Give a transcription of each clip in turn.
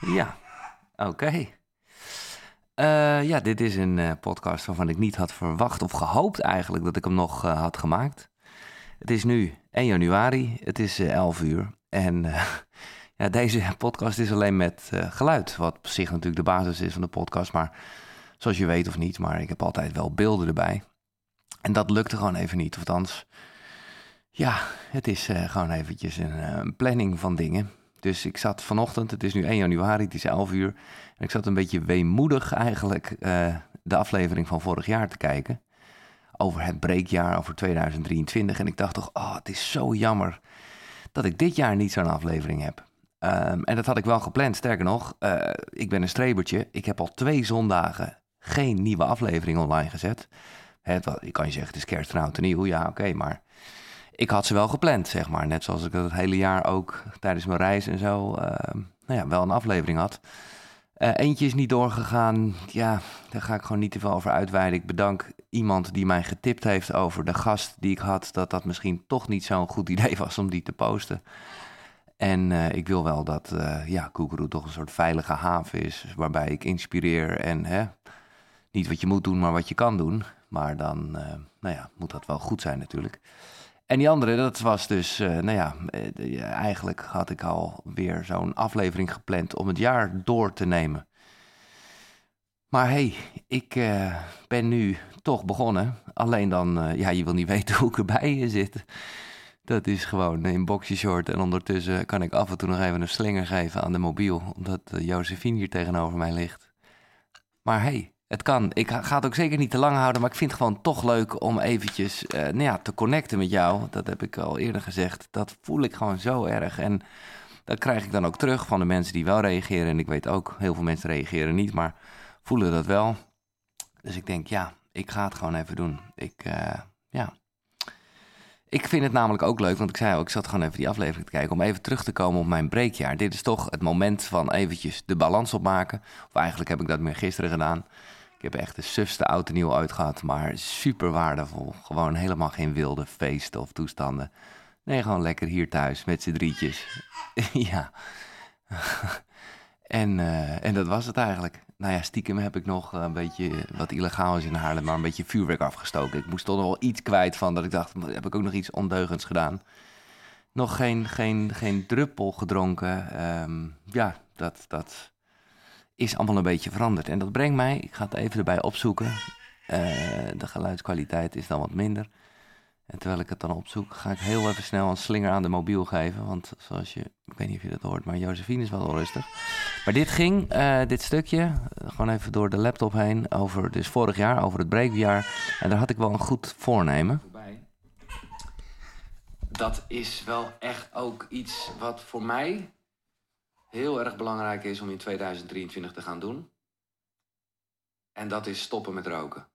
Ja, oké. Eh, ja, dit is een eh, podcast waarvan ik niet had verwacht of gehoopt eigenlijk dat ik hem nog eh, had gemaakt. Het is nu 1 januari, het is 11 uur. En ja, deze podcast is alleen met geluid, wat op zich natuurlijk de basis is van de podcast. Maar zoals je weet of niet, maar ik heb altijd wel beelden erbij. En dat lukte gewoon even niet. Althans, ja, het is gewoon eventjes een planning van dingen. Dus ik zat vanochtend, het is nu 1 januari, het is 11 uur. En ik zat een beetje weemoedig eigenlijk uh, de aflevering van vorig jaar te kijken. Over het breekjaar, over 2023. En ik dacht toch, oh, het is zo jammer dat ik dit jaar niet zo'n aflevering heb. Um, en dat had ik wel gepland. Sterker nog, uh, ik ben een strebertje. Ik heb al twee zondagen geen nieuwe aflevering online gezet. Het, je kan je zeggen, het is kerst en oud nieuw. Ja, oké, maar ik had ze wel gepland, zeg maar. Net zoals ik dat het hele jaar ook tijdens mijn reis en zo, uh, nou ja, wel een aflevering had. Uh, eentje is niet doorgegaan. Ja, daar ga ik gewoon niet te veel over uitweiden. Ik bedank iemand die mij getipt heeft over de gast die ik had. Dat dat misschien toch niet zo'n goed idee was om die te posten. En uh, ik wil wel dat uh, ja, Koekeroe toch een soort veilige haven is. Waarbij ik inspireer en hè, niet wat je moet doen, maar wat je kan doen. Maar dan nou ja, moet dat wel goed zijn natuurlijk. En die andere, dat was dus, uh, nou ja, uh, eigenlijk had ik al weer zo'n aflevering gepland om het jaar door te nemen. Maar hey, ik ben nu toch begonnen. Alleen dan, ja, je wil niet weten hoe ik erbij zit. Dat is gewoon in boxershort en ondertussen kan ik af en toe nog even een slinger geven aan de mobiel. Omdat Josephine hier tegenover mij ligt. Maar hey, het kan. Ik ga het ook zeker niet te lang houden, maar ik vind het gewoon toch leuk om eventjes uh, nou ja, te connecten met jou. Dat heb ik al eerder gezegd. Dat voel ik gewoon zo erg. En dat krijg ik dan ook terug van de mensen die wel reageren. En ik weet ook, heel veel mensen reageren niet, maar voelen dat wel. Dus ik denk, ja, ik ga het gewoon even doen. Ik, uh, ja. Ik vind het namelijk ook leuk, want ik zei ook, ik zat gewoon even die aflevering te kijken... om even terug te komen op mijn breekjaar. Dit is toch het moment van eventjes de balans opmaken. Of eigenlijk heb ik dat meer gisteren gedaan... Ik heb echt de sufste en nieuw uitgehad, maar super waardevol. Gewoon helemaal geen wilde feesten of toestanden. Nee, gewoon lekker hier thuis met z'n drietjes. ja. en, uh, en dat was het eigenlijk. Nou ja, stiekem heb ik nog een beetje wat illegaal is in Haarlem, maar een beetje vuurwerk afgestoken. Ik moest toch nog wel iets kwijt van dat ik dacht, heb ik ook nog iets ondeugends gedaan. Nog geen, geen, geen druppel gedronken. Um, ja, dat, dat, is allemaal een beetje veranderd. En dat brengt mij, ik ga het even erbij opzoeken. Uh, de geluidskwaliteit is dan wat minder. En terwijl ik het dan opzoek, ga ik heel even snel een slinger aan de mobiel geven. Want zoals je, ik weet niet of je dat hoort, maar Josephine is wel rustig. Maar dit ging, uh, dit stukje, gewoon even door de laptop heen, over dus vorig jaar, over het breekjaar. En daar had ik wel een goed voornemen. Dat is wel echt ook iets wat voor mij heel erg belangrijk is om in 2023 te gaan doen. En dat is stoppen met roken.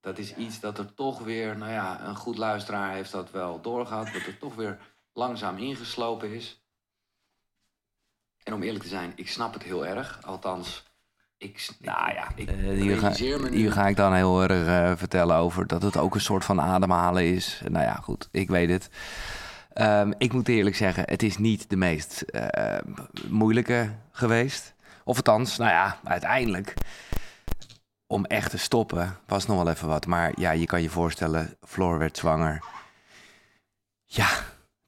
Dat is iets dat er toch weer, nou ja, een goed luisteraar heeft dat wel doorgehad, dat er toch weer langzaam ingeslopen is. En om eerlijk te zijn, ik snap het heel erg. Althans, ik, nou ja, ik uh, hier, ga, hier, ga, ik dan heel erg uh, vertellen over dat het ook een soort van ademhalen is. Nou ja, goed, ik weet het. Um, ik moet eerlijk zeggen, het is niet de meest uh, moeilijke geweest. Of althans, nou ja, uiteindelijk. Om echt te stoppen was nog wel even wat. Maar ja, je kan je voorstellen, Floor werd zwanger. Ja,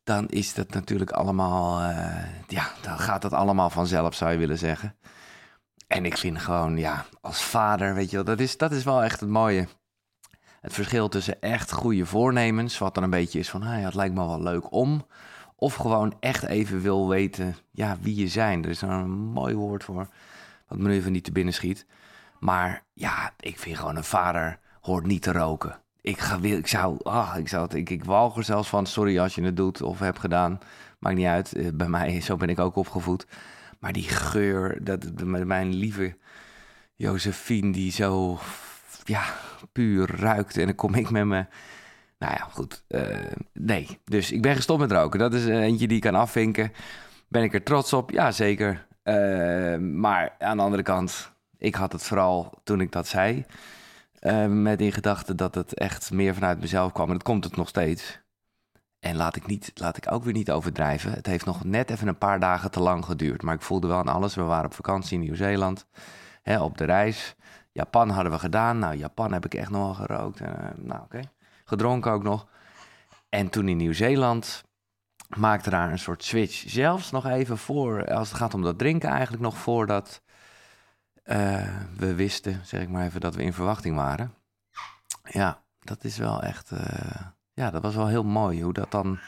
dan is dat natuurlijk allemaal. Uh, ja, dan gaat dat allemaal vanzelf, zou je willen zeggen. En ik vind gewoon, ja, als vader, weet je wel, dat is, dat is wel echt het mooie het verschil tussen echt goede voornemens, wat dan een beetje is van, ah het lijkt me wel leuk om, of gewoon echt even wil weten, ja, wie je zijn. Er is een mooi woord voor, wat me nu even niet te binnen schiet. Maar ja, ik vind gewoon een vader hoort niet te roken. Ik, ga, ik zou, ah, ik zou ik, ik walg er zelfs van, sorry als je het doet of hebt gedaan. Maakt niet uit, eh, bij mij, zo ben ik ook opgevoed. Maar die geur, dat, mijn lieve Josephine, die zo ja, puur ruikt. En dan kom ik met me. Nou ja, goed. Uh, nee. Dus ik ben gestopt met roken. Dat is eentje die ik kan afvinken. Ben ik er trots op? Ja, zeker. Uh, maar aan de andere kant, ik had het vooral toen ik dat zei. Uh, met in gedachte dat het echt meer vanuit mezelf kwam. En dat komt het nog steeds. En laat ik, niet, laat ik ook weer niet overdrijven. Het heeft nog net even een paar dagen te lang geduurd. Maar ik voelde wel aan alles. We waren op vakantie in Nieuw-Zeeland. Op de reis. Japan hadden we gedaan. Nou, Japan heb ik echt nog wel gerookt. En, uh, nou, oké. Gedronken ook nog. En toen in Nieuw-Zeeland maakte daar een soort switch. Zelfs nog even voor, als het gaat om dat drinken, eigenlijk nog voordat uh, we wisten, zeg ik maar even, dat we in verwachting waren. Ja, dat is wel echt. Uh, ja, dat was wel heel mooi hoe dat dan.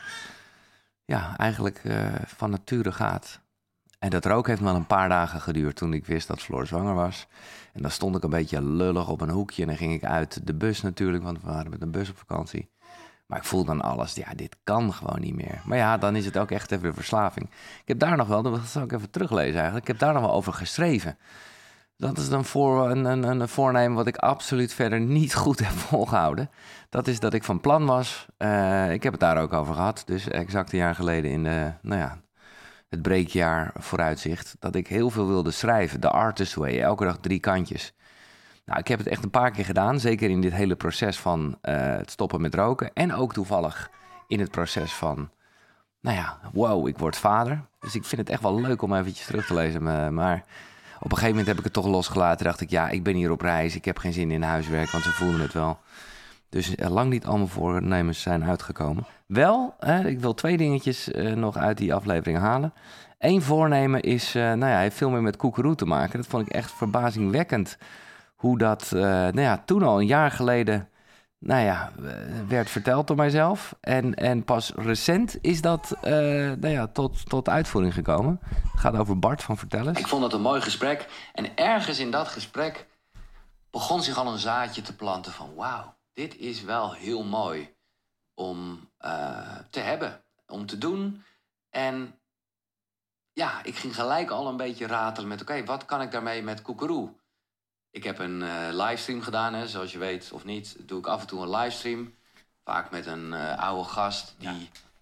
Ja, eigenlijk van nature gaat. En dat rook heeft wel een paar dagen geduurd toen ik wist dat Floor zwanger was. En dan stond ik een beetje lullig op een hoekje en dan ging ik uit de bus natuurlijk, want we waren met een bus op vakantie. Maar ik voel dan alles, ja, dit kan gewoon niet meer. Maar ja, dan is het ook echt even verslaving. Ik heb daar nog wel, dat zal ik even teruglezen eigenlijk, ik heb daar nog wel over geschreven. Dat is dan voor een, een, een voornemen wat ik absoluut verder niet goed heb volgehouden. Dat is dat ik van plan was, uh, ik heb het daar ook over gehad, dus exact een jaar geleden in de, nou ja, het breekjaar vooruitzicht, dat ik heel veel wilde schrijven. De artist way, elke dag drie kantjes. Nou, ik heb het echt een paar keer gedaan, zeker in dit hele proces van uh, het stoppen met roken. En ook toevallig in het proces van, nou ja, wow, ik word vader. Dus ik vind het echt wel leuk om eventjes terug te lezen. Maar op een gegeven moment heb ik het toch losgelaten. Dacht ik, ja, ik ben hier op reis. Ik heb geen zin in huiswerk, want ze voelden het wel. Dus lang niet allemaal voornemens zijn uitgekomen. Wel, ik wil twee dingetjes uh, nog uit die aflevering halen. Eén voornemen is, uh, nou ja, heeft veel meer met koekeroe te maken. Dat vond ik echt verbazingwekkend. Hoe dat, uh, nou ja, toen al een jaar geleden, nou ja, werd verteld door mijzelf. En, en pas recent is dat, nou ja, tot, tot uitvoering gekomen. Het gaat over Bart van Vertellers. Ik vond het een mooi gesprek. En ergens in dat gesprek begon zich al een zaadje te planten van, wauw, dit is wel heel mooi om uh, te hebben, om te doen. En ja, ik ging gelijk al een beetje ratelen met: oké, wat kan ik daarmee met Koekeroe? Ik heb een uh, livestream gedaan, hè, zoals je weet of niet, doe ik af en toe een livestream. Vaak met een uh, oude gast die, ja.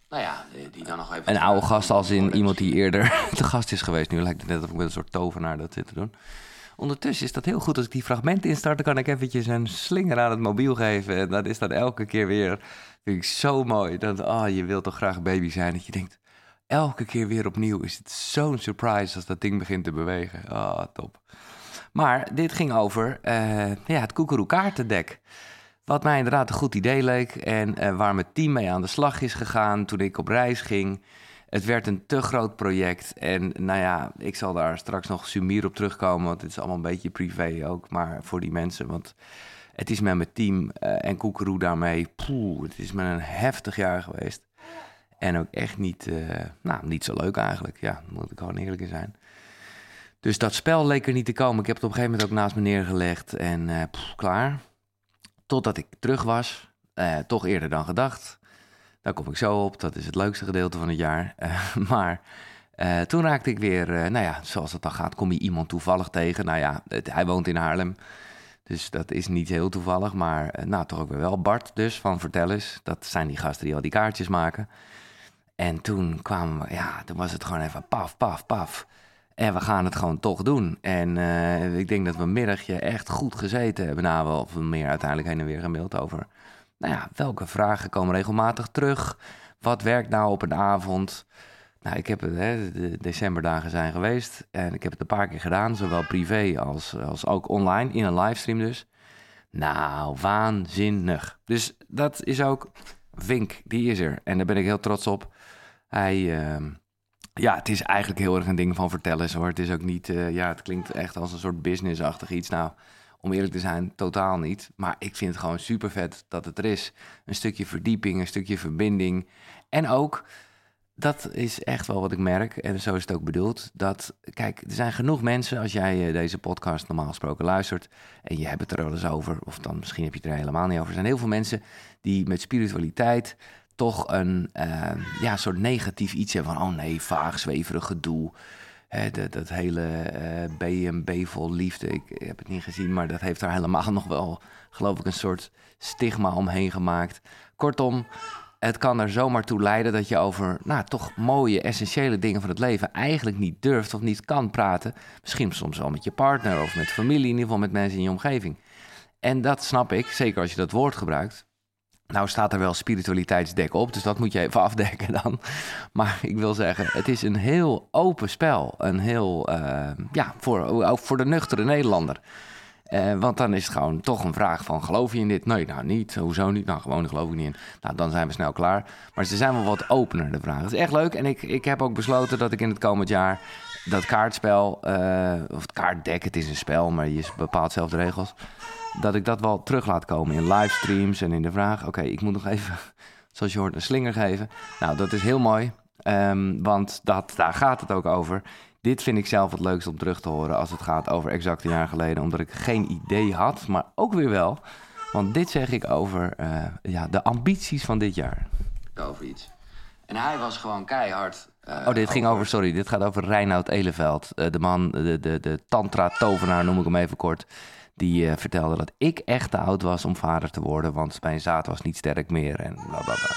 nou ja, die, die, dan nog even... Een oude gast als in iemand die eerder te gast is geweest. Nu lijkt het net of ik met een soort tovenaar dat zit te doen. Ondertussen is dat heel goed. Als ik die fragmenten instart, dan kan ik eventjes een slinger aan het mobiel geven. En dat is dan elke keer weer vind ik zo mooi. Dat, oh, je wilt toch graag baby zijn. Dat je denkt, elke keer weer opnieuw is het zo'n surprise als dat ding begint te bewegen. Ah, oh, top. Maar dit ging over uh, ja, het koekeroe kaartendek. Wat mij inderdaad een goed idee leek en uh, waar mijn team mee aan de slag is gegaan toen ik op reis ging. Het werd een te groot project en nou ja, ik zal daar straks nog sumier op terugkomen, want het is allemaal een beetje privé ook, maar voor die mensen, want het is met mijn team uh, en Koekeroe daarmee, poeh, het is met een heftig jaar geweest. En ook echt niet, uh, nou, niet zo leuk eigenlijk, ja, moet ik gewoon eerlijk in zijn. Dus dat spel leek er niet te komen. Ik heb het op een gegeven moment ook naast me neergelegd en uh, klaar. Totdat ik terug was, toch eerder dan gedacht. Daar kom ik zo op. Dat is het leukste gedeelte van het jaar. Uh, maar uh, toen raakte ik weer, uh, nou ja, zoals het dan gaat, kom je iemand toevallig tegen. Nou ja, hij woont in Haarlem. Dus dat is niet heel toevallig, maar nou, toch ook weer wel. Bart dus, van Vertel eens. Dat zijn die gasten die al die kaartjes maken. En toen kwamen we, ja, toen was het gewoon even paf, paf, paf. En we gaan het gewoon toch doen. En ik denk dat we middagje echt goed gezeten hebben. Nou, wel of meer uiteindelijk heen en weer gemaild over nou ja, welke vragen komen regelmatig terug? Wat werkt nou op een avond? Nou, ik heb het, hè, de decemberdagen zijn geweest en ik heb het een paar keer gedaan, zowel privé als, als ook online, in een livestream dus. Nou, waanzinnig. Dus dat is ook Vink, die is er. En daar ben ik heel trots op. Hij, uh, ja, het is eigenlijk heel erg een ding van vertellen hoor. Het is ook niet, uh, ja, het klinkt echt als een soort businessachtig iets. Nou, om eerlijk te zijn, totaal niet. Maar ik vind het gewoon super vet dat het er is. Een stukje verdieping, een stukje verbinding. En ook, dat is echt wel wat ik merk, en zo is het ook bedoeld. Dat, kijk, er zijn genoeg mensen, als jij eh, deze podcast normaal gesproken luistert. en je hebt het er wel eens over, of dan misschien heb je het er helemaal niet over. Er zijn heel veel mensen die met spiritualiteit toch een uh, ja, soort negatief iets hebben van: oh nee, vaag, zweverig gedoe dat, dat hele uh, B en B vol liefde. Ik, heb het niet gezien, maar dat heeft daar helemaal nog wel, geloof ik, een soort stigma omheen gemaakt. Kortom, het kan er zomaar toe leiden dat je over nou, toch mooie, essentiële dingen van het leven eigenlijk niet durft of niet kan praten. Misschien soms wel met je partner of met familie, in ieder geval met mensen in je omgeving. En dat snap ik, zeker als je dat woord gebruikt. Nou staat er wel spiritualiteitsdek op, dus dat moet je even afdekken dan. Maar ik wil zeggen, het is een heel open spel. Een heel, uh, ja, voor, ook voor de nuchtere Nederlander. Uh, want dan is het gewoon toch een vraag van, geloof je in dit? Nee, nou niet. Hoezo niet? Nou, gewoon geloof ik niet in. Nou, dan zijn we snel klaar. Maar ze zijn wel wat opener, de vragen. Het is echt leuk. En ik, ik heb ook besloten dat ik in het komend jaar dat kaartspel, uh, of het kaartdek, het is een spel, maar je bepaalt zelf de regels dat ik dat wel terug laat komen in livestreams en in de vraag: oké, ik moet nog even, zoals je hoort, een slinger geven. Nou, dat is heel mooi, um, want dat, daar gaat het ook over. Dit vind ik zelf het leukst om terug te horen als het gaat over exact een jaar geleden, omdat ik geen idee had, maar ook weer wel. Want dit zeg ik over uh, ja, de ambities van dit jaar. Over iets. En hij was gewoon keihard. Uh, oh, dit over... ging over, sorry, dit gaat over Reinoud Eleveld. Uh, de man, de, de, de tantra-tovenaar noem ik hem even kort. Die uh, vertelde dat ik echt te oud was om vader te worden, want mijn zaad was niet sterk meer en blablabla.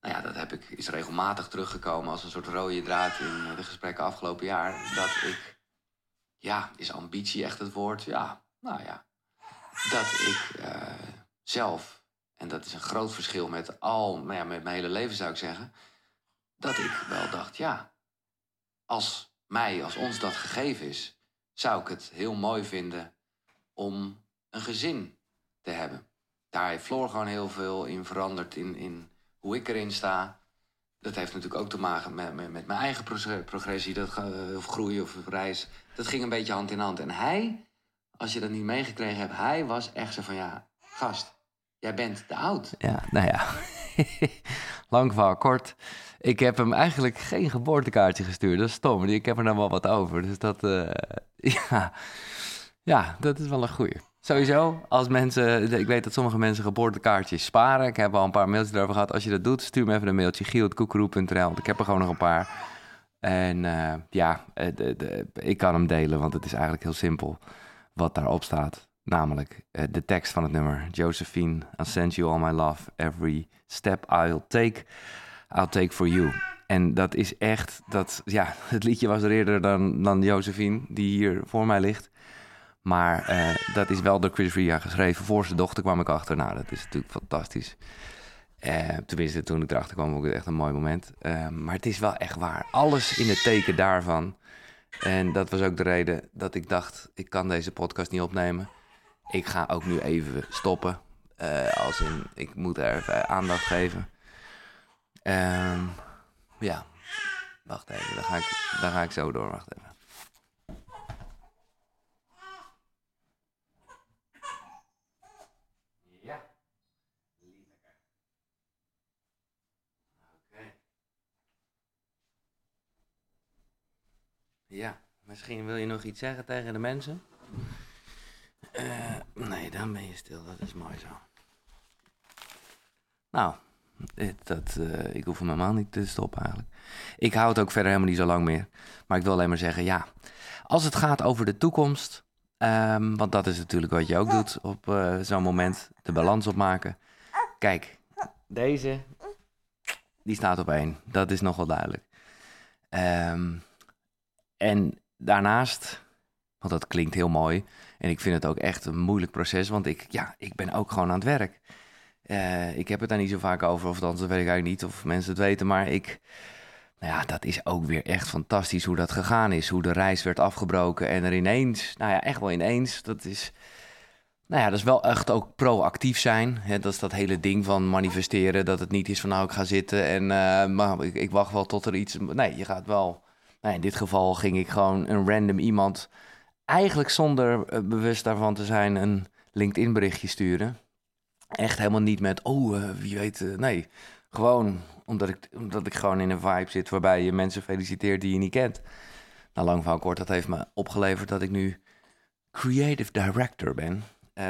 Nou ja, dat heb ik, is regelmatig teruggekomen als een soort rode draad in eh, de gesprekken afgelopen jaar. Dat ik, ja, is ambitie echt het woord? Ja, nou ja. Dat ik uh, zelf, en dat is een groot verschil met al, nou ja, met mijn hele leven zou ik zeggen. Dat ik wel dacht, ja, als mij, als ons dat gegeven is, zou ik het heel mooi vinden om een gezin te hebben. Daar heeft Floor gewoon heel veel in veranderd in, in hoe ik erin sta. Dat heeft natuurlijk ook te maken met, met, met mijn eigen progressie, dat, of groei of reis. Dat ging een beetje hand in hand. En hij, als je dat niet meegekregen hebt, hij was echt zo van ja, gast, jij bent te oud. Ja, nou ja, lang verhaal kort. Ik heb hem eigenlijk geen geboortekaartje gestuurd. Dat is stom. Ik heb er nou wel wat over. Dus dat, uh, ja. Ja, dat is wel een goeie. Sowieso, als mensen, ik weet dat sommige mensen geboortekaartjes sparen. Ik heb al een paar mailtjes erover gehad. Als je dat doet, stuur me even een mailtje, giel.koekeroe.nl, want ik heb er gewoon nog een paar. En uh, ja, de, de, ik kan hem delen, want het is eigenlijk heel simpel wat daarop staat. Namelijk uh, de tekst van het nummer. Josephine, I send you all my love. Every step I'll take, I'll take for you. En dat is echt, dat, ja, het liedje was er eerder dan, dan Josephine, die hier voor mij ligt. Maar uh, dat is wel door Chris Ria geschreven. Voor zijn dochter kwam ik achter. Nou, dat is natuurlijk fantastisch. Uh, tenminste, toen ik erachter kwam, vond ik het echt een mooi moment. Uh, maar het is wel echt waar. Alles in het teken daarvan. En dat was ook de reden dat ik dacht, ik kan deze podcast niet opnemen. Ik ga ook nu even stoppen. als in, ik moet er even aandacht geven. Ehm, ja, wacht even. Dan ga, ik, dan ga ik zo door. Wacht even. Ja, misschien wil je nog iets zeggen tegen de mensen? Uh, nee, dan ben je stil. Dat is mooi zo. Nou, dat, uh, ik hoef hem helemaal niet te stoppen eigenlijk. Ik hou het ook verder helemaal niet zo lang meer. Maar ik wil alleen maar zeggen, ja, als het gaat over de toekomst... Um, want dat is natuurlijk wat je ook doet op uh, zo'n moment, de balans opmaken. Kijk, deze, die staat op één. Dat is nog wel duidelijk. Um, en daarnaast, want dat klinkt heel mooi. En ik vind het ook echt een moeilijk proces, want ik, ja, ik ben ook gewoon aan het werk. Uh, ik heb het daar niet zo vaak over, of dan weet ik eigenlijk niet of mensen het weten. Maar ik, nou ja, dat is ook weer echt fantastisch hoe dat gegaan is. Hoe de reis werd afgebroken en er ineens, nou ja, echt wel ineens. Dat is, nou ja, dat is wel echt ook proactief zijn. Hè? Dat is dat hele ding van manifesteren. Dat het niet is van nou, ik ga zitten en uh, maar ik wacht wel tot er iets... Nee, je gaat wel nou, in dit geval ging ik gewoon een random iemand, eigenlijk zonder uh, bewust daarvan te zijn, een LinkedIn berichtje sturen. Echt helemaal niet met, oh, uh, wie weet, uh, nee. Gewoon omdat ik, omdat ik gewoon in een vibe zit waarbij je mensen feliciteert die je niet kent. Nou, lang van kort, dat heeft me opgeleverd dat ik nu creative director ben.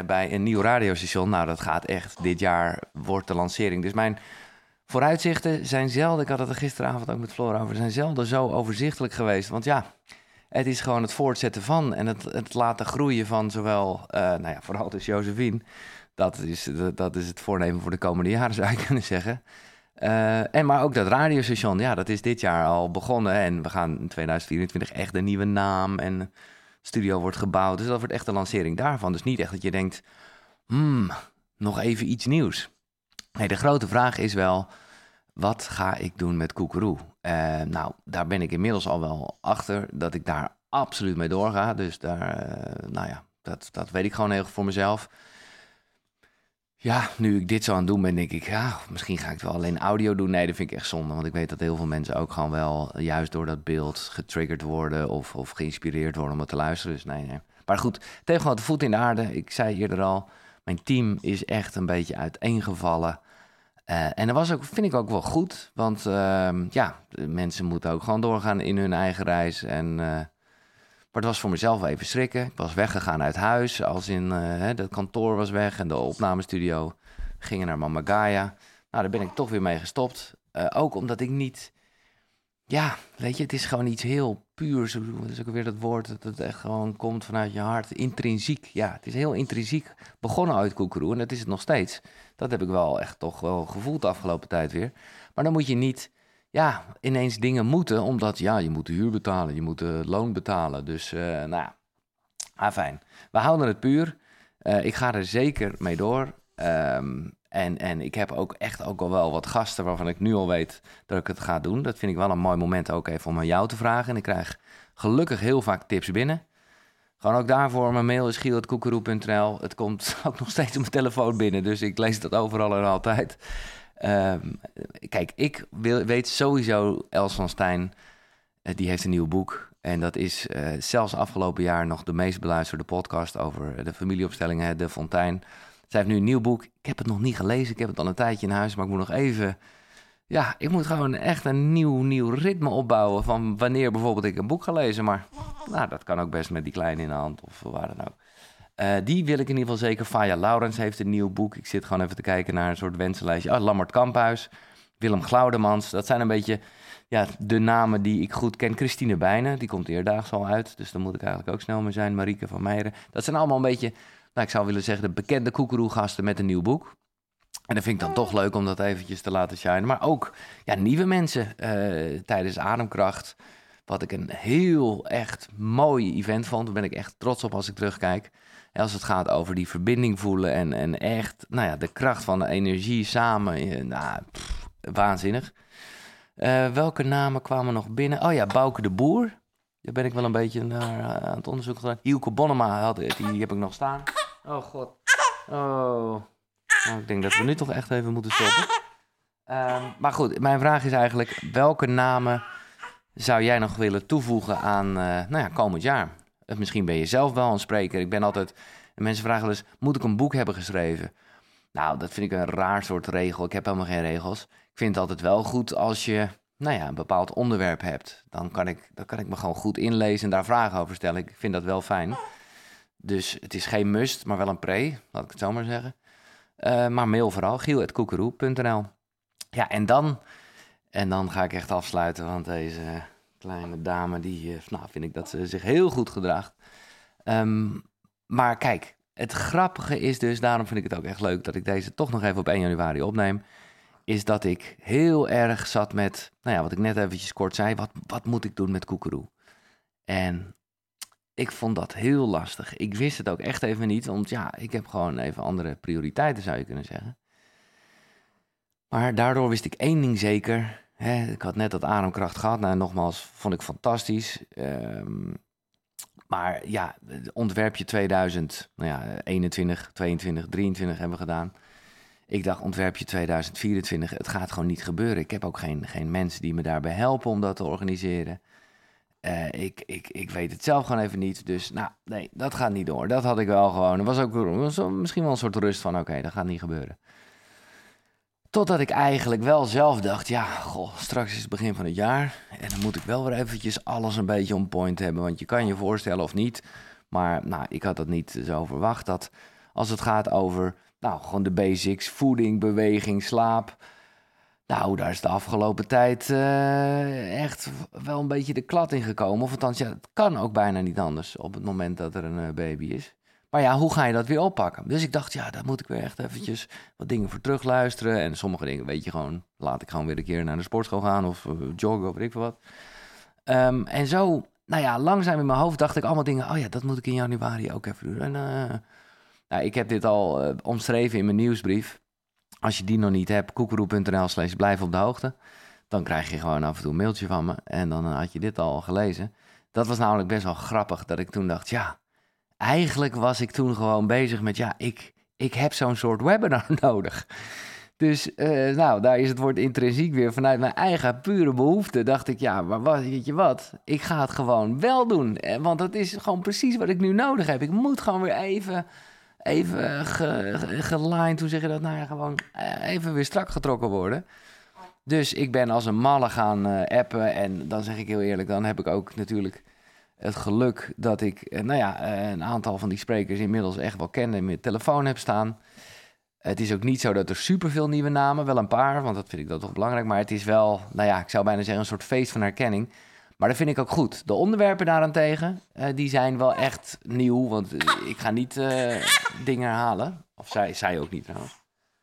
bij een nieuw radiostation. Nou, dat gaat echt. Dit jaar wordt de lancering. Dus mijn vooruitzichten zijn zelden, ik had het er gisteravond ook met Flora over, zijn zelden zo overzichtelijk geweest. Want ja, het is gewoon het voortzetten van en het, het laten groeien van zowel, uh, nou ja, vooral dus Josephine. Dat is, dat is het voornemen voor de komende jaren, zou je kunnen zeggen. Uh, en maar ook dat radiostation, ja, dat is dit jaar al begonnen. En we gaan in 2024 echt een nieuwe naam en studio wordt gebouwd. Dus dat wordt echt de lancering daarvan. Dus niet echt dat je denkt, hmm, nog even iets nieuws. Nee, de grote vraag is wel, wat ga ik doen met Koekeroe? Uh, nou, daar ben ik inmiddels al wel achter dat ik daar absoluut mee doorga. Dus daar, uh, nou ja, dat, dat weet ik gewoon heel voor mezelf. Ja, nu ik dit zo aan het doen ben, denk ik, ja, misschien ga ik het wel alleen audio doen. Nee, dat vind ik echt zonde. Want ik weet dat heel veel mensen ook gewoon wel juist door dat beeld getriggerd worden of, of geïnspireerd worden om het te luisteren. Dus nee, nee. Maar goed, de voet in de aarde. Ik zei eerder al, mijn team is echt een beetje uiteengevallen. Uh, en dat was ook, vind ik ook wel goed. Want uh, ja, mensen moeten ook gewoon doorgaan in hun eigen reis. En, uh, maar het was voor mezelf even schrikken. Ik was weggegaan uit huis. Als in het kantoor was weg en de opnamestudio gingen naar Mama Gaia. Nou, daar ben ik toch weer mee gestopt. ook omdat ik niet ja, weet je, het is gewoon iets heel puurs. Dat is ook weer dat woord dat het echt gewoon komt vanuit je hart. Intrinsiek, ja, het is heel intrinsiek begonnen uit Koekeroe en dat is het nog steeds. Dat heb ik wel echt toch wel gevoeld de afgelopen tijd weer. Maar dan moet je niet, ja, ineens dingen moeten, omdat, ja, je moet de huur betalen, je moet de loon betalen. Dus, uh, nou ah, fijn. We houden het puur. Uh, ik ga er zeker mee door. Um, en, en ik heb ook echt ook al wel wat gasten waarvan ik nu al weet dat ik het ga doen. Dat vind ik wel een mooi moment ook even om aan jou te vragen. En ik krijg gelukkig heel vaak tips binnen. Gewoon ook daarvoor, mijn mail is giel.koekeroe.nl. Het komt ook nog steeds op mijn telefoon binnen, dus ik lees dat overal en altijd. Um, kijk, ik wil, weet sowieso, Els van Stijn, uh, die heeft een nieuw boek. En dat is uh, zelfs afgelopen jaar nog de meest beluisterde podcast over de familieopstellingen, De Fontein. Zij heeft nu een nieuw boek. Ik heb het nog niet gelezen. Ik heb het al een tijdje in huis, maar ik moet nog even. Ja, ik moet gewoon echt een nieuw, nieuw ritme opbouwen van wanneer bijvoorbeeld ik een boek ga lezen. Maar nou, dat kan ook best met die kleine in de hand of waar dan ook. Uh, die wil ik in ieder geval zeker. Faya Laurens heeft een nieuw boek. Ik zit gewoon even te kijken naar een soort wensenlijstje. Oh, Lammert Kamphuis, Willem Glaudemans. Dat zijn een beetje ja, de namen die ik goed ken. Christine Bijnen, die komt eerdaags al uit. Dus daar moet ik eigenlijk ook snel mee zijn. Marieke van Meijeren. Dat zijn allemaal een beetje nou, ik zou willen zeggen, de bekende koekeroegasten met een nieuw boek. En dat vind ik dan toch leuk om dat eventjes te laten shinen. Maar ook ja, nieuwe mensen uh, tijdens Ademkracht. Wat ik een heel echt mooi event vond. Daar ben ik echt trots op als ik terugkijk. Als het gaat over die verbinding voelen en, en echt nou ja, de kracht van de energie samen. Eh, nou, waanzinnig. Uh, welke namen kwamen nog binnen? Oh ja, Bouke de Boer. Daar ben ik wel een beetje naar aan het onderzoeken gedaan. Hielke Bonnema, had, die heb ik nog staan. Oh god. Oh. Nou, ik denk dat we nu toch echt even moeten stoppen. Um, maar goed, mijn vraag is eigenlijk: welke namen zou jij nog willen toevoegen aan uh, nou ja, komend jaar? Misschien ben je zelf wel een spreker. Ik ben altijd. Mensen vragen wel eens: moet ik een boek hebben geschreven? Nou, dat vind ik een raar soort regel. Ik heb helemaal geen regels. Ik vind het altijd wel goed als je nou ja, een bepaald onderwerp hebt. Dan kan, ik, dan kan ik me gewoon goed inlezen en daar vragen over stellen. Ik vind dat wel fijn. Dus het is geen must, maar wel een pre, laat ik het zo maar zeggen. Uh, maar mail vooral, giel.koekeroe.nl. Ja, en dan, en dan ga ik echt afsluiten, want deze kleine dame, die, uh, nou, vind ik dat ze zich heel goed gedraagt. Um, maar kijk, het grappige is dus, daarom vind ik het ook echt leuk dat ik deze toch nog even op 1 januari opneem, is dat ik heel erg zat met, nou ja, wat ik net eventjes kort zei, wat, wat moet ik doen met koekeroe? En ik vond dat heel lastig. Ik wist het ook echt even niet, want ja, ik heb gewoon even andere prioriteiten, zou je kunnen zeggen. Maar daardoor wist ik één ding zeker. Hè, ik had net dat ademkracht gehad. Nou, nogmaals, vond ik fantastisch. Um, maar ja, ontwerpje 2000, nou ja, 21, 22, 23 hebben we gedaan. Ik dacht, ontwerpje 2024, het gaat gewoon niet gebeuren. Ik heb ook geen, geen mensen die me daarbij helpen om dat te organiseren. Uh, ik, ik, ik weet het zelf gewoon even niet. Dus nou, nee, dat gaat niet door. Dat had ik wel gewoon. Er was ook misschien wel een soort rust van: oké, dat gaat niet gebeuren. Totdat ik eigenlijk wel zelf dacht: ja, goh, straks is het begin van het jaar. En dan moet ik wel weer eventjes alles een beetje on point hebben. Want je kan je voorstellen of niet. Maar nou, ik had dat niet zo verwacht. Dat als het gaat over, nou, gewoon de basics: voeding, beweging, slaap nou, daar is de afgelopen tijd uh, echt wel een beetje de klad in gekomen. Of althans, ja, het kan ook bijna niet anders op het moment dat er een uh, baby is. Maar ja, hoe ga je dat weer oppakken? Dus ik dacht, ja, daar moet ik weer echt eventjes wat dingen voor terugluisteren. En sommige dingen weet je gewoon, laat ik gewoon weer een keer naar de sportschool gaan of uh, joggen of weet ik veel wat. Um, en zo, nou ja, langzaam in mijn hoofd dacht ik allemaal dingen. Oh ja, dat moet ik in januari ook even doen. En nou, ik heb dit al omschreven in mijn nieuwsbrief. Als je die nog niet hebt, koekeroe.nl slash blijf op de hoogte. Dan krijg je gewoon af en toe een mailtje van me. En dan had je dit al gelezen. Dat was namelijk best wel grappig dat ik toen dacht, ja, eigenlijk was ik toen gewoon bezig met, ja, ik, ik heb zo'n soort webinar nodig. Dus uh, nou, daar is het woord intrinsiek weer. Vanuit mijn eigen pure behoefte dacht ik, ja, maar wat, weet je wat? Ik ga het gewoon wel doen. Eh, want dat is gewoon precies wat ik nu nodig heb. Ik moet gewoon weer even, even gelined, hoe zeg je dat? Nou ja, gewoon eh, even weer strak getrokken worden. Dus ik ben als een malle gaan appen. En dan zeg ik heel eerlijk, dan heb ik ook natuurlijk het geluk dat ik, nou ja, een aantal van die sprekers inmiddels echt wel ken en mijn telefoon heb staan. Het is ook niet zo dat er superveel nieuwe namen, wel een paar, want dat vind ik dat toch belangrijk. Maar het is wel, nou ja, ik zou bijna zeggen een soort feest van herkenning. Maar dat vind ik ook goed. De onderwerpen daarentegen, uh, die zijn wel echt nieuw. Want eh, ik ga niet uh, dingen herhalen. Of zij, zij ook niet trouwens.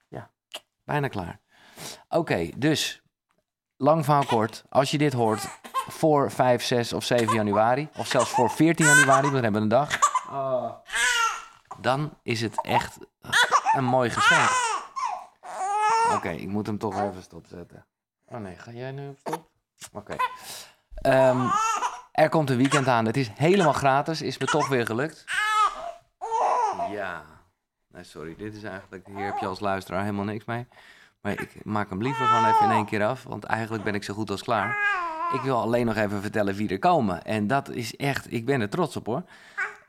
Ja, bijna klaar. Oké, okay, dus lang verhaal kort. Als je dit hoort voor 5, 6 of 7 januari, of zelfs voor 14 januari, want we hebben een dag. Oh. Dan is het echt een mooi geschenk. Oké, ik moet hem toch even stopzetten. Oh nee, ga jij nu op stop? Oké. Ehm, er komt een weekend aan. Het is helemaal gratis. Is me toch weer gelukt. Ja. Nee, sorry. Dit is eigenlijk... Hier heb je als luisteraar helemaal niks mee. Maar ik maak hem liever gewoon even in één keer af. Want eigenlijk ben ik zo goed als klaar. Ik wil alleen nog even vertellen wie er komen. En dat is echt... Ik ben er trots op hoor.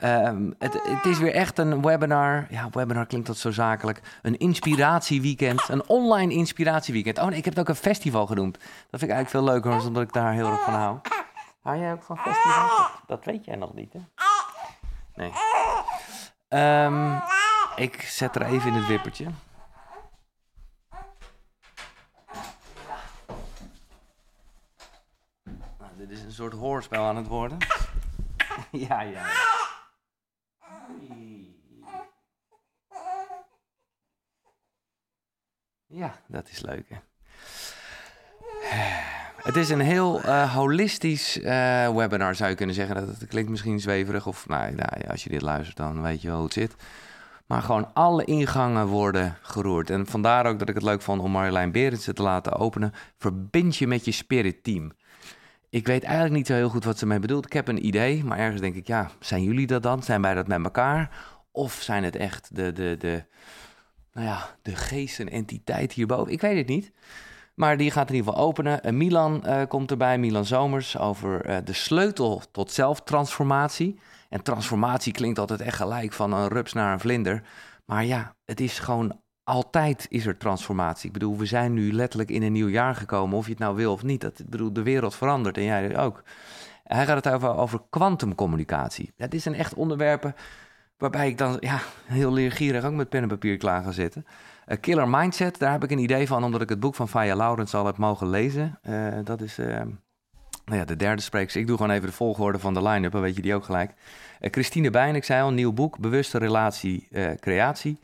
Um, het, het, is weer echt een webinar. Ja, webinar klinkt dat zo zakelijk. Een inspiratieweekend. Een online inspiratieweekend. Oh nee, ik heb het ook een festival genoemd. Dat vind ik eigenlijk veel leuker, omdat ik daar heel erg van hou. Hou jij ook van festivals? Dat weet jij nog niet, hè? Nee. Um, ik zet er even in het wippertje. Nou, dit is een soort hoorspel aan het worden. ja, ja. Ja, dat is leuk. Hè? Het is een heel uh, holistisch uh, webinar, zou je kunnen zeggen. Dat, dat klinkt misschien zweverig, of nou, nou, als je dit luistert, dan weet je wel hoe het zit. Maar gewoon alle ingangen worden geroerd. En vandaar ook dat ik het leuk vond om Marjolein Berendsen te laten openen. Verbind je met je spirit team. Ik weet eigenlijk niet zo heel goed wat ze mee bedoelt. Ik heb een idee, maar ergens denk ik, ja, zijn jullie dat dan? Zijn wij dat met elkaar? Of zijn het echt de, de, de, nou ja, de geest en entiteit hierboven? Ik weet het niet. Maar die gaat in ieder geval openen. Uh, Milan uh, komt erbij, Milan Zomers, over uh, de sleutel tot zelftransformatie. En transformatie klinkt altijd echt gelijk van een rups naar een vlinder. Maar ja, het is gewoon altijd is er transformatie. Ik bedoel, we zijn nu letterlijk in een nieuw jaar gekomen, of je het nou wil of niet. Dat, ik bedoel, de wereld verandert en jij ook. Hij gaat het over, over kwantumcommunicatie. Dat is een echt onderwerp waarbij ik dan ja, heel leergierig ook met pen en papier klaar ga zitten. Uh, Killer Mindset, daar heb ik een idee van, omdat ik het boek van Faya Laurens al heb mogen lezen. Uh, dat is uh, nou ja, de derde spreekster. Ik doe gewoon even de volgorde van de line-up, dan weet je die ook gelijk. Christine Bijn, ik zei al, nieuw boek, Bewuste Relatie Creatie.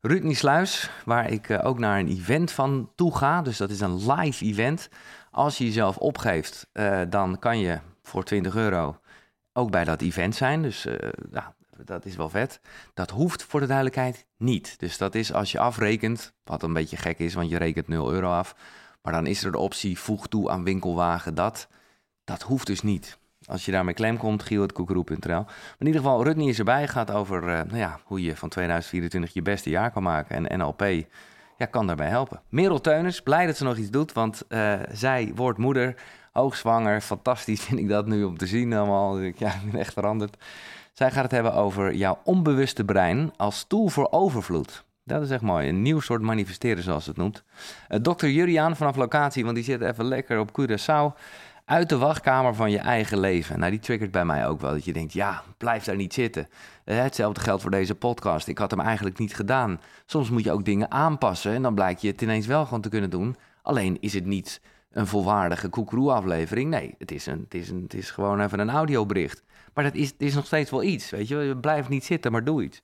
Ruud Niesluis, waar ik ook naar een event van toe ga. Dus dat is een live event. Als je jezelf opgeeft, dan kan je voor 20 euro ook bij dat event zijn. Dus ja, dat is wel vet. Dat hoeft voor de duidelijkheid niet. Dus dat is als je afrekent, wat een beetje gek is, want je rekent 0 euro af. Maar dan is er de optie voeg toe aan winkelwagen dat. Dat hoeft dus niet. Als je daarmee klem komt, giel.koekeroe.nl. In ieder geval, Rutney is erbij. Gaat over uh, nou ja, hoe je van 2024 je beste jaar kan maken. En NLP ja, kan daarbij helpen. Merel Teuners, blij dat ze nog iets doet. Want uh, zij wordt moeder, hoogzwanger. Fantastisch vind ik dat nu om te zien allemaal. Ja, ik ben echt veranderd. Zij gaat het hebben over jouw onbewuste brein als tool voor overvloed. Dat is echt mooi. Een nieuw soort manifesteren, zoals het noemt. Uh, Dr. Juriaan vanaf locatie, want die zit even lekker op Curaçao uit de wachtkamer van je eigen leven. Nou, die triggert bij mij ook wel. Dat je denkt, ja, blijf daar niet zitten. Eh, hetzelfde geldt voor deze podcast. Ik had hem eigenlijk niet gedaan. Soms moet je ook dingen aanpassen en dan blijkt je het ineens wel gewoon te kunnen doen. Alleen is het niet een volwaardige koekeroe-aflevering. Nee, het is, een, het, is een, het is gewoon even een audiobericht. Maar dat is, is nog steeds wel iets, weet je. Blijf niet zitten, maar doe iets.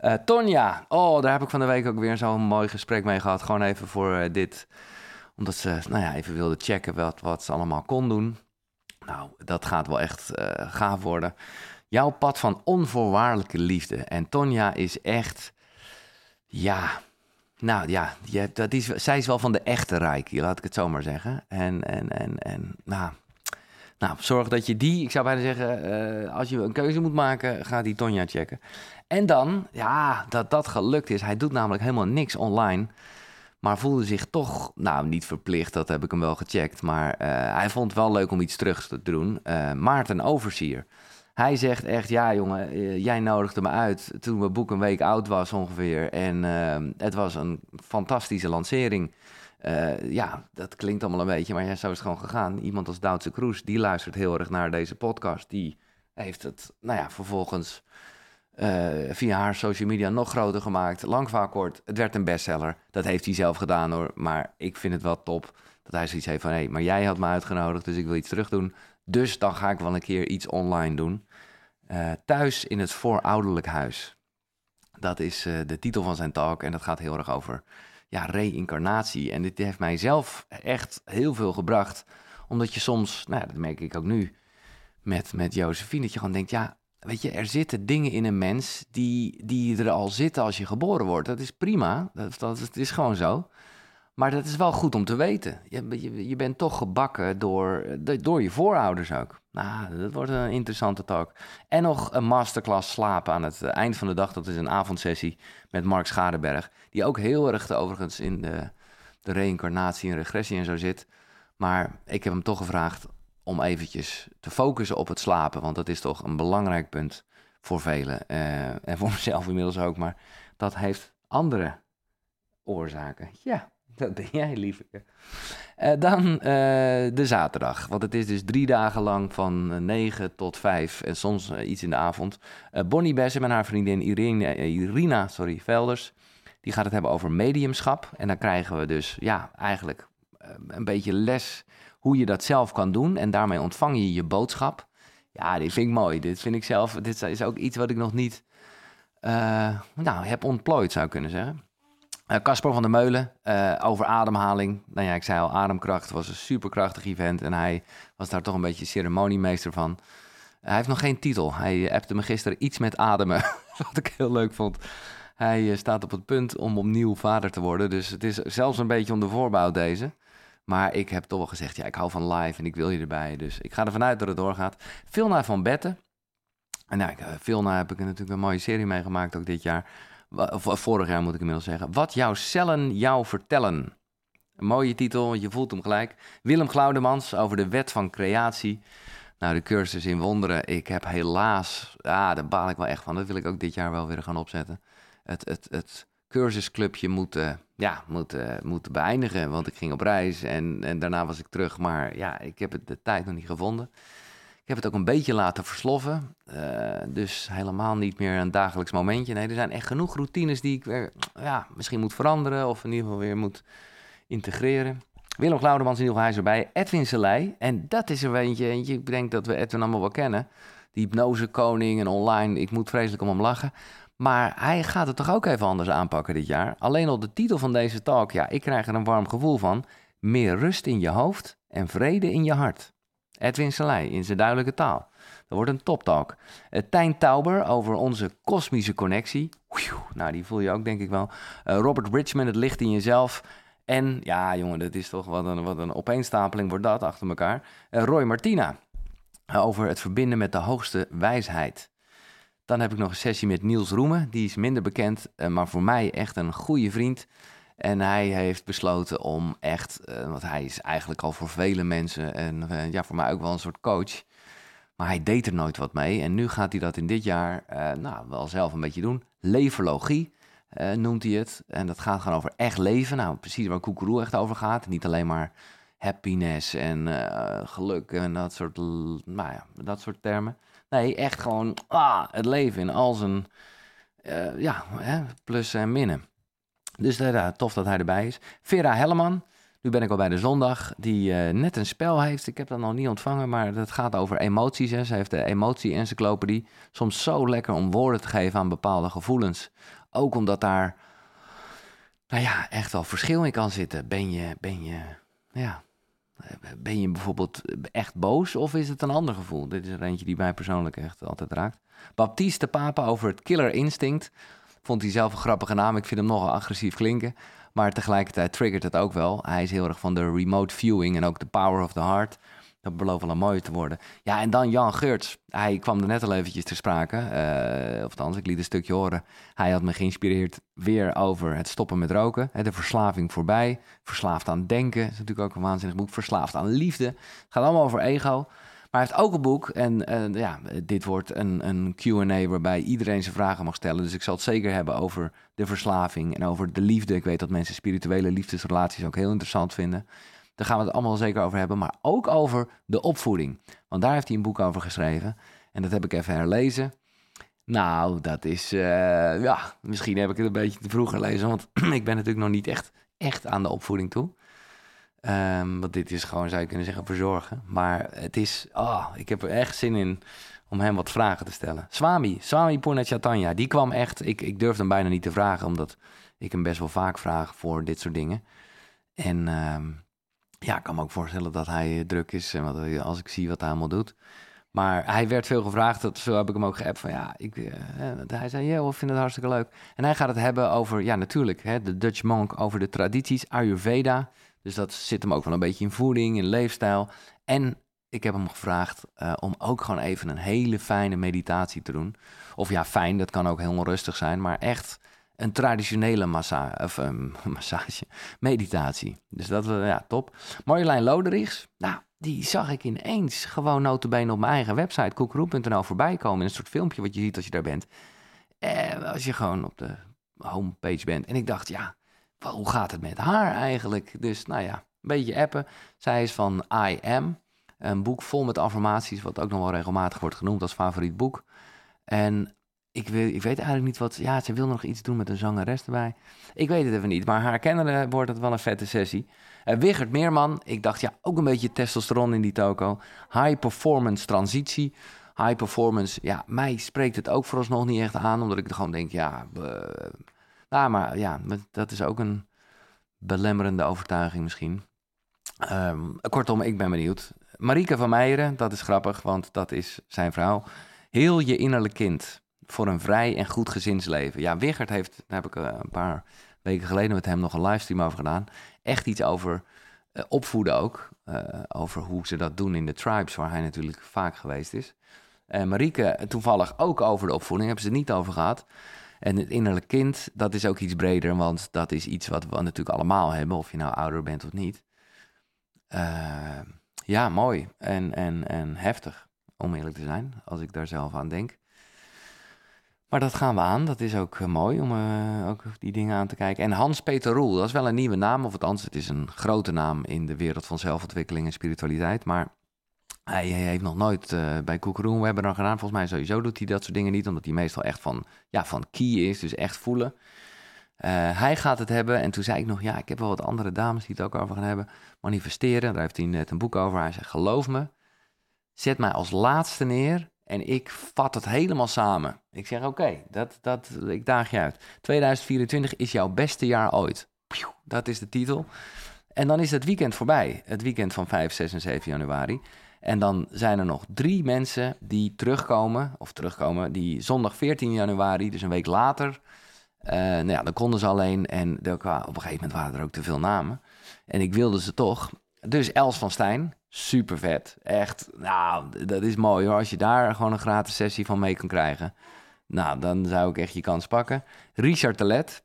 Uh, Tonja, oh, daar heb ik van de week ook weer zo'n mooi gesprek mee gehad. Gewoon even voor uh, dit omdat ze nou ja, even wilden checken wat, wat ze allemaal kon doen. Nou, dat gaat wel echt uh, gaaf worden. Jouw pad van onvoorwaardelijke liefde. En Tonja is echt, ja, Nou ja, je, dat is, zij is wel van de echte Reiki, laat ik het zo maar zeggen. En, en, en, en nou, nou, zorg dat je die, ik zou bijna zeggen, eh, als je een keuze moet maken, ga die Tonja checken. En dan, ja, dat dat gelukt is. Hij doet namelijk helemaal niks online. Maar voelde zich toch, nou niet verplicht, dat heb ik hem wel gecheckt. Maar eh, hij vond het wel leuk om iets terug te doen. Uh, Maarten Oversier. Hij zegt echt, ja jongen, eh, jij nodigde me uit toen mijn boek een week oud was ongeveer. En het was een fantastische lancering. Ja, dat klinkt allemaal een beetje, maar ja, zo is het gewoon gegaan. Iemand als Duitse Kroes, die luistert heel erg naar deze podcast. Die heeft het, nou ja, vervolgens uh, via haar social media nog groter gemaakt. Lang vaak kort, het werd een bestseller. Dat heeft hij zelf gedaan hoor. Maar ik vind het wel top dat hij zoiets heeft van... hé, hey, maar jij had me uitgenodigd, dus ik wil iets terug doen. Dus dan ga ik wel een keer iets online doen. Uh, thuis in het voorouderlijk huis. Dat is de titel van zijn talk en dat gaat heel erg over ja, reïncarnatie. En dit heeft mij zelf echt heel veel gebracht. Omdat je soms, nou dat merk ik ook nu met, met Josephine... dat je gewoon denkt, ja, weet je, er zitten dingen in een mens die, die er al zitten als je geboren wordt. Dat is prima, dat, dat, is gewoon zo. Maar dat is wel goed om te weten. Je, je, bent toch gebakken door, door je voorouders ook. Nou, dat wordt een interessante talk. En nog een masterclass slapen aan het eind van de dag. Dat is een avondsessie met Mark Schadeberg. Die ook heel erg overigens in de, de reïncarnatie en regressie en zo zit. Maar ik heb hem toch gevraagd om eventjes te focussen op het slapen. Want dat is toch een belangrijk punt voor velen. Uh, en voor mezelf inmiddels ook. Maar dat heeft andere oorzaken. Ja, dat ben jij, lieve. Uh, dan uh, de zaterdag. Want het is dus drie dagen lang van 9 tot 5 en soms iets in de avond. Bonnie Bessem en haar vriendin Irina, Irina sorry, Velders. Die gaat het hebben over mediumschap. En dan krijgen we dus ja, eigenlijk een beetje les hoe je dat zelf kan doen. En daarmee ontvang je je boodschap. Ja, dit vind ik mooi. Dit vind ik zelf, dit is ook iets wat ik nog niet nou, heb ontplooid, zou ik kunnen zeggen. Eh, Casper van der Meulen uh, over ademhaling. Nou ja, ik zei al, ademkracht was een superkrachtig event. En hij was daar toch een beetje ceremoniemeester van. hij heeft nog geen titel. Hij appte me gisteren iets met ademen, wat ik heel leuk vond. Hij staat op het punt om opnieuw vader te worden. Dus het is zelfs een beetje om de voorbouw deze. Maar ik heb toch wel gezegd, ja, ik hou van live en ik wil je erbij. Dus ik ga ervan uit dat het doorgaat. Vilna van Betten. En nou, Vilna heb ik natuurlijk een mooie serie meegemaakt ook dit jaar. Vorig jaar moet ik inmiddels zeggen. Wat jouw cellen jou vertellen. Een mooie titel, je voelt hem gelijk. Willem Glaudemans over de wet van creatie. Nou, de cursus in wonderen. Ik heb helaas, ja, daar baal ik wel echt van. Dat wil ik ook dit jaar wel weer gaan opzetten. Het, het, het cursusclubje moeten, ja, moeten, moeten beëindigen. Want ik ging op reis en, en daarna was ik terug. Maar ja, ik heb de tijd nog niet gevonden. Ik heb het ook een beetje laten versloffen. Uh, dus helemaal niet meer een dagelijks momentje. Nee, er zijn echt genoeg routines die ik weer, ja, misschien moet veranderen. Of in ieder geval weer moet integreren. Willem Glaudemans in ieder geval, hij is erbij. Edwin Selei. En dat is er eentje, eentje. Ik denk dat we Edwin allemaal wel kennen. Die hypnosekoning en online. Ik moet vreselijk om hem lachen. Maar hij gaat het toch ook even anders aanpakken dit jaar. Alleen al de titel van deze talk, ja, ik krijg er een warm gevoel van. Meer rust in je hoofd en vrede in je hart. Edwin Selei in zijn duidelijke taal. Dat wordt een toptalk. Uh, Tijn Tauber over onze kosmische connectie. nou, die voel je ook denk ik wel. Uh, Robert Richmond, het licht in jezelf. En ja, jongen, dat is toch wat een, wat een opeenstapeling wordt dat achter elkaar. Uh, Roy Martina over het verbinden met de hoogste wijsheid. Dan heb ik nog een sessie met Niels Roemen. Die is minder bekend, maar voor mij echt een goede vriend. En hij heeft besloten om echt, uh, want hij is eigenlijk al voor vele mensen en uh, ja, voor mij ook wel een soort coach. Maar hij deed er nooit wat mee. En nu gaat hij dat in dit jaar nou, wel zelf een beetje doen. Leverlogie noemt hij het. En dat gaat gewoon over echt leven. Nou, precies waar Koekeroe echt over gaat. Niet alleen maar happiness en geluk en dat soort, nou ja, dat soort termen. Nee, echt gewoon ah, het leven in al zijn ja, plussen en minnen. Dus uh, tof dat hij erbij is. Vera Helleman, nu ben ik al bij de zondag, die uh, net een spel heeft. Ik heb dat nog niet ontvangen, maar dat gaat over emoties. Hè. Ze heeft de emotie-encyclopedie. Soms zo lekker om woorden te geven aan bepaalde gevoelens. Ook omdat daar, nou ja, echt wel verschil in kan zitten. Ben je, ben je, ja, ben je bijvoorbeeld echt boos of is het een ander gevoel? Dit is er eentje die mij persoonlijk echt altijd raakt. Baptiste Papa over het killer instinct. Vond hij zelf een grappige naam. Ik vind hem nogal agressief klinken. Maar tegelijkertijd triggert het ook wel. Hij is heel erg van de remote viewing en ook de power of the heart. Dat belooft wel een mooie te worden. Ja, en dan Jan Geurts. Hij kwam er net al eventjes ter sprake. Uh, of althans, ik liet een stukje horen. Hij had me geïnspireerd weer over het stoppen met roken. De verslaving voorbij. Verslaafd aan denken. Dat is natuurlijk ook een waanzinnig boek. Verslaafd aan liefde. Het gaat allemaal over ego. Maar hij heeft ook een boek. En uh, ja, dit wordt een, een QA waarbij iedereen zijn vragen mag stellen. Dus ik zal het zeker hebben over de verslaving en over de liefde. Ik weet dat mensen spirituele liefdesrelaties ook heel interessant vinden. Daar gaan we het allemaal zeker over hebben. Maar ook over de opvoeding. Want daar heeft hij een boek over geschreven. En dat heb ik even herlezen. Nou, dat is. Uh, ja, misschien heb ik het een beetje te vroeg gelezen. Want ik ben natuurlijk nog niet echt, echt aan de opvoeding toe. Um, want dit is gewoon, zou je kunnen zeggen, verzorgen. Maar het is. Oh, ik heb er echt zin in om hem wat vragen te stellen. Swami, Swami Purnachatanya, die kwam echt. Ik, ik durfde hem bijna niet te vragen, omdat ik hem best wel vaak vraag voor dit soort dingen. En. Um, ja, ik kan me ook voorstellen dat hij druk is en als ik zie wat hij allemaal doet. Maar hij werd veel gevraagd, dat, zo heb ik hem ook geappt van ja, ik, uh, hij zei ja, ik vind het hartstikke leuk. En hij gaat het hebben over, ja natuurlijk, hè, de Dutch monk, over de tradities, Ayurveda. Dus dat zit hem ook wel een beetje in voeding, in leefstijl. En ik heb hem gevraagd uh, om ook gewoon even een hele fijne meditatie te doen. Of ja, fijn, dat kan ook heel onrustig zijn, maar echt een traditionele massa of, um, massage, meditatie. Dus dat was ja, top. Marjolein Loderichs, nou, die zag ik ineens gewoon notabene op mijn eigen website, koekeroe.nl, voorbij komen. In een soort filmpje wat je ziet als je daar bent. Eh, als je gewoon op de homepage bent. En ik dacht, ja, hoe gaat het met haar eigenlijk? Dus nou ja, een beetje appen. Zij is van I Am, een boek vol met affirmaties, wat ook nog wel regelmatig wordt genoemd als favoriet boek. En ik weet, ik weet eigenlijk niet wat. Ja, ze wil nog iets doen met een zangeres erbij. Ik weet het even niet. Maar haar kennende wordt het wel een vette sessie. Uh, Wigert Meerman. Ik dacht, ja, ook een beetje testosteron in die toko. High performance transitie. High performance, ja, mij spreekt het ook vooralsnog niet echt aan. Omdat ik gewoon denk, ja. Nou, maar ja, dat is ook een belemmerende overtuiging misschien. Um, kortom, ik ben benieuwd. Marieke van Meijeren, dat is grappig, want dat is zijn vrouw. Heel je innerlijk kind voor een vrij en goed gezinsleven. Ja, Wigert heeft, daar heb ik eh, een paar weken geleden met hem nog een livestream over gedaan. Echt iets over uh, opvoeden ook. Uh, over hoe ze dat doen in de tribes, waar hij natuurlijk vaak geweest is. En Marieke, toevallig ook over de opvoeding, hebben ze het niet over gehad. En het innerlijk kind, dat is ook iets breder, want dat is iets wat we natuurlijk allemaal hebben, of je nou ouder bent of niet. ja, mooi en, en, en heftig, om eerlijk te zijn, als ik daar zelf aan denk. Maar dat gaan we aan. Dat is ook uh, mooi om uh, ook die dingen aan te kijken. En Hans-Peter Roel, dat is wel een nieuwe naam. Of althans, het is een grote naam in de wereld van zelfontwikkeling en spiritualiteit. Maar hij, heeft nog nooit uh, bij Koekeroen webinar gedaan. Volgens mij sowieso doet hij dat soort dingen niet. Omdat hij meestal echt van, ja, van key is. Dus echt voelen. hij gaat het hebben. En toen zei ik nog, ja, ik heb wel wat andere dames die het ook over gaan hebben. Manifesteren, daar heeft hij net een boek over. Hij zegt, geloof me, zet mij als laatste neer en ik vat het helemaal samen. Ik zeg: Oké, dat, dat, ik daag je uit. 2024 is jouw beste jaar ooit. Dat is de titel. En dan is het weekend voorbij. Het weekend van 5, 6 en 7 januari. En dan zijn er nog drie mensen die terugkomen, of terugkomen, die zondag 14 januari, dus een week later. Uh, nou ja, dan konden ze alleen en op een gegeven moment waren er ook te veel namen. En ik wilde ze toch. Dus Els van Stijn, super vet. Echt, nou, dat is mooi hoor. Als je daar gewoon een gratis sessie van mee kan krijgen. Nou, dan zou ik echt je kans pakken. Richard Telet.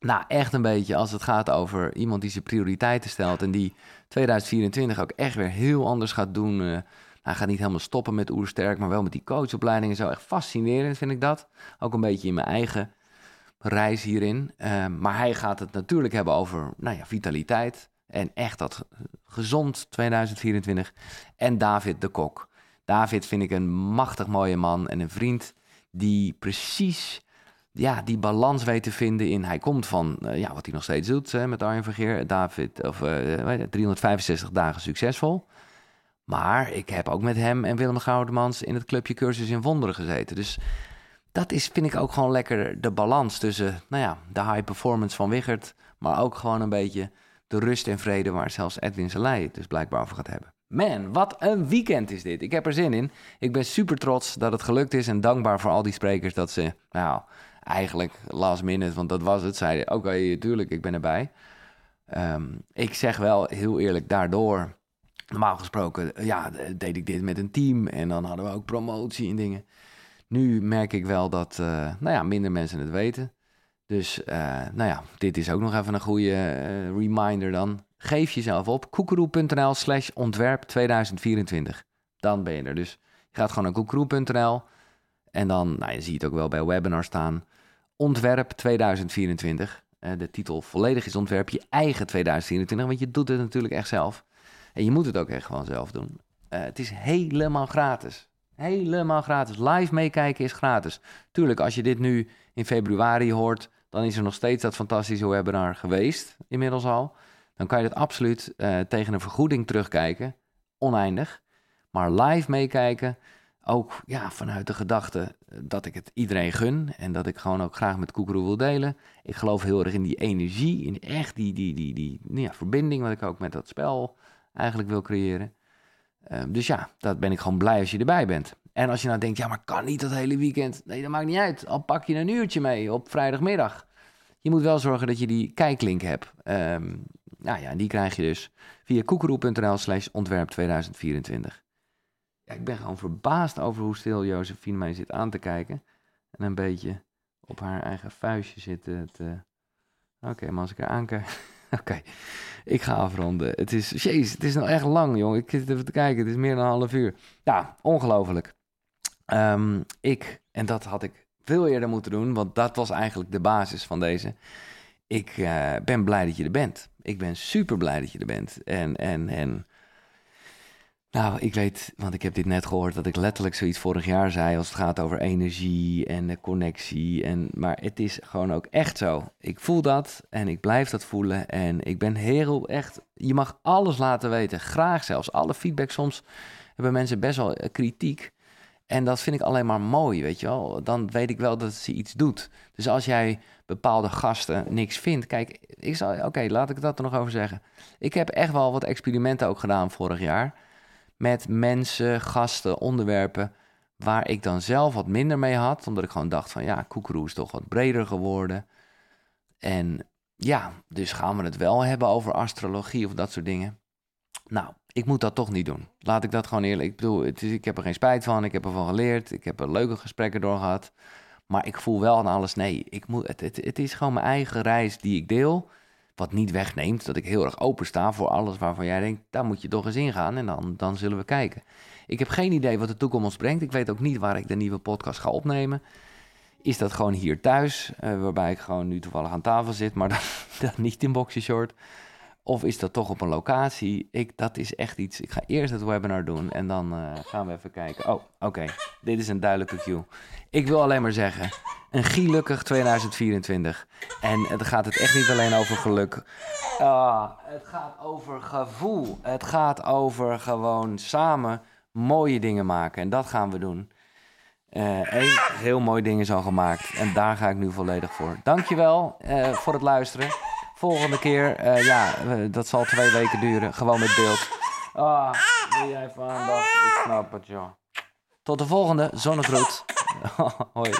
Nou, echt een beetje als het gaat over iemand die zijn prioriteiten stelt. En die 2024 ook echt weer heel anders gaat doen. Hij gaat niet helemaal stoppen met Oersterk, maar wel met die coachopleidingen. Zo echt fascinerend vind ik dat. Ook een beetje in mijn eigen reis hierin. Uh, maar hij gaat het natuurlijk hebben over nou ja, vitaliteit. En echt dat gezond 2024. En David de Kok. David vind ik een machtig mooie man en een vriend die precies ja, die balans weet te vinden in. Hij komt van uh, ja, wat hij nog steeds doet hè, met Arjen Vergeer. David, of uh, 365 dagen succesvol. Maar ik heb ook met hem en Willem Goudemans in het clubje Cursus in Wonderen gezeten. Dus dat is, vind ik ook gewoon lekker de balans tussen nou ja, de high performance van Wiggert. Maar ook gewoon een beetje de rust en vrede waar zelfs Edwin Selei het dus blijkbaar over gaat hebben. Man, wat een weekend is dit. Ik heb er zin in. Ik ben super trots dat het gelukt is en dankbaar voor al die sprekers dat ze nou, eigenlijk last minute, want dat was het. Zeiden, oké, tuurlijk, ik ben erbij. Ehm, ik zeg wel heel eerlijk, daardoor... Normaal gesproken, ja, deed ik dit met een team. En dan hadden we ook promotie en dingen. Nu merk ik wel dat, uh, nou ja, minder mensen het weten. Dus, uh, nou ja, dit is ook nog even een goede uh, reminder dan. Geef jezelf op. koekeroe.nl slash ontwerp 2024. Dan ben je er. Dus je gaat gewoon naar koekeroe.nl. En dan, nou, je ziet het ook wel bij webinar staan. Ontwerp 2024. Uh, de titel volledig is ontwerp je eigen 2024. Want je doet het natuurlijk echt zelf. En je moet het ook echt gewoon zelf doen. het is helemaal gratis. Helemaal gratis. Live meekijken is gratis. Tuurlijk, als je dit nu in februari hoort, dan is er nog steeds dat fantastische webinar geweest, inmiddels al. Dan kan je dat absoluut uh, tegen een vergoeding terugkijken. Oneindig. Maar live meekijken, ook ja, vanuit de gedachte dat ik het iedereen gun. En dat ik gewoon ook graag met Koekeroe wil delen. Ik geloof heel erg in die energie, in echt die, die, die, die, die ja, verbinding wat ik ook met dat spel eigenlijk wil creëren. Ehm, dus ja, dat ben ik gewoon blij als je erbij bent. En als je nou denkt, ja, maar kan niet dat hele weekend. Nee, dat maakt niet uit. Al pak je een uurtje mee op vrijdagmiddag. Je moet wel zorgen dat je die kijklink hebt. Um, nou ja, die krijg je dus via koekeroe.nl slash ontwerp 2024. Ik ben gewoon verbaasd over hoe stil Josephine mij zit aan te kijken. En een beetje op haar eigen vuistje zit te... Oké, maar als ik. Oké, ik ga afronden. Het is, jeez, het is nou echt lang, jongen. Ik zit even te kijken, het is meer dan een half uur. Ja, ongelooflijk. Um, ik, en dat had ik veel eerder moeten doen, want dat was eigenlijk de basis van deze. Ik uh, ben blij dat je er bent. Ik ben super blij dat je er bent. En, en, en nou, ik weet, want ik heb dit net gehoord, dat ik letterlijk zoiets vorig jaar zei als het gaat over energie en connectie. En, maar het is gewoon ook echt zo. Ik voel dat en ik blijf dat voelen. En ik ben heel echt, je mag alles laten weten, graag zelfs. Alle feedback, soms hebben mensen best wel eh, kritiek. En dat vind ik alleen maar mooi, weet je wel. Dan weet ik wel dat ze iets doet. Dus als jij bepaalde gasten niks vindt. Kijk, ik zal, oké, laat ik dat er nog over zeggen. Ik heb echt wel wat experimenten ook gedaan vorig jaar met mensen, gasten, onderwerpen waar ik dan zelf wat minder mee had. Omdat ik gewoon dacht van ja, koekeroe is toch wat breder geworden. En ja, dus gaan we het wel hebben over astrologie of dat soort dingen. Nou, ik moet dat toch niet doen. Laat ik dat gewoon eerlijk. Ik bedoel, het is, ik heb er geen spijt van. Ik heb ervan geleerd. Ik heb er leuke gesprekken door gehad. Maar ik voel wel aan alles nee. Ik moet, het, het, het is gewoon mijn eigen reis die ik deel. Wat niet wegneemt dat ik heel erg open sta voor alles waarvan jij denkt, daar moet je toch eens ingaan en dan, dan zullen we kijken. Ik heb geen idee wat de toekomst ons brengt. Ik weet ook niet waar ik de nieuwe podcast ga opnemen. Is dat gewoon hier thuis, uh, waarbij ik gewoon nu toevallig aan tafel zit, maar dan, niet in boxershort? Of is dat toch op een locatie? Ik, dat is echt iets. Ik ga eerst het webinar doen en dan uh, gaan we even kijken. Oh, oké. Dit is een duidelijke cue. Ik wil alleen maar zeggen, een gelukkig 2024. En het gaat het echt niet alleen over geluk. Uh, het gaat over gevoel. Het gaat over gewoon samen mooie dingen maken. En dat gaan we doen. Eén uh, heel mooi ding is gemaakt. En daar ga ik nu volledig voor. Dankjewel uh, voor het luisteren. Volgende keer, uh, ja, dat zal twee weken duren. Gewoon met beeld. Ah, wil jij van aandacht? Ik snap het, joh. Tot de volgende. Zonnegroet. Hoi.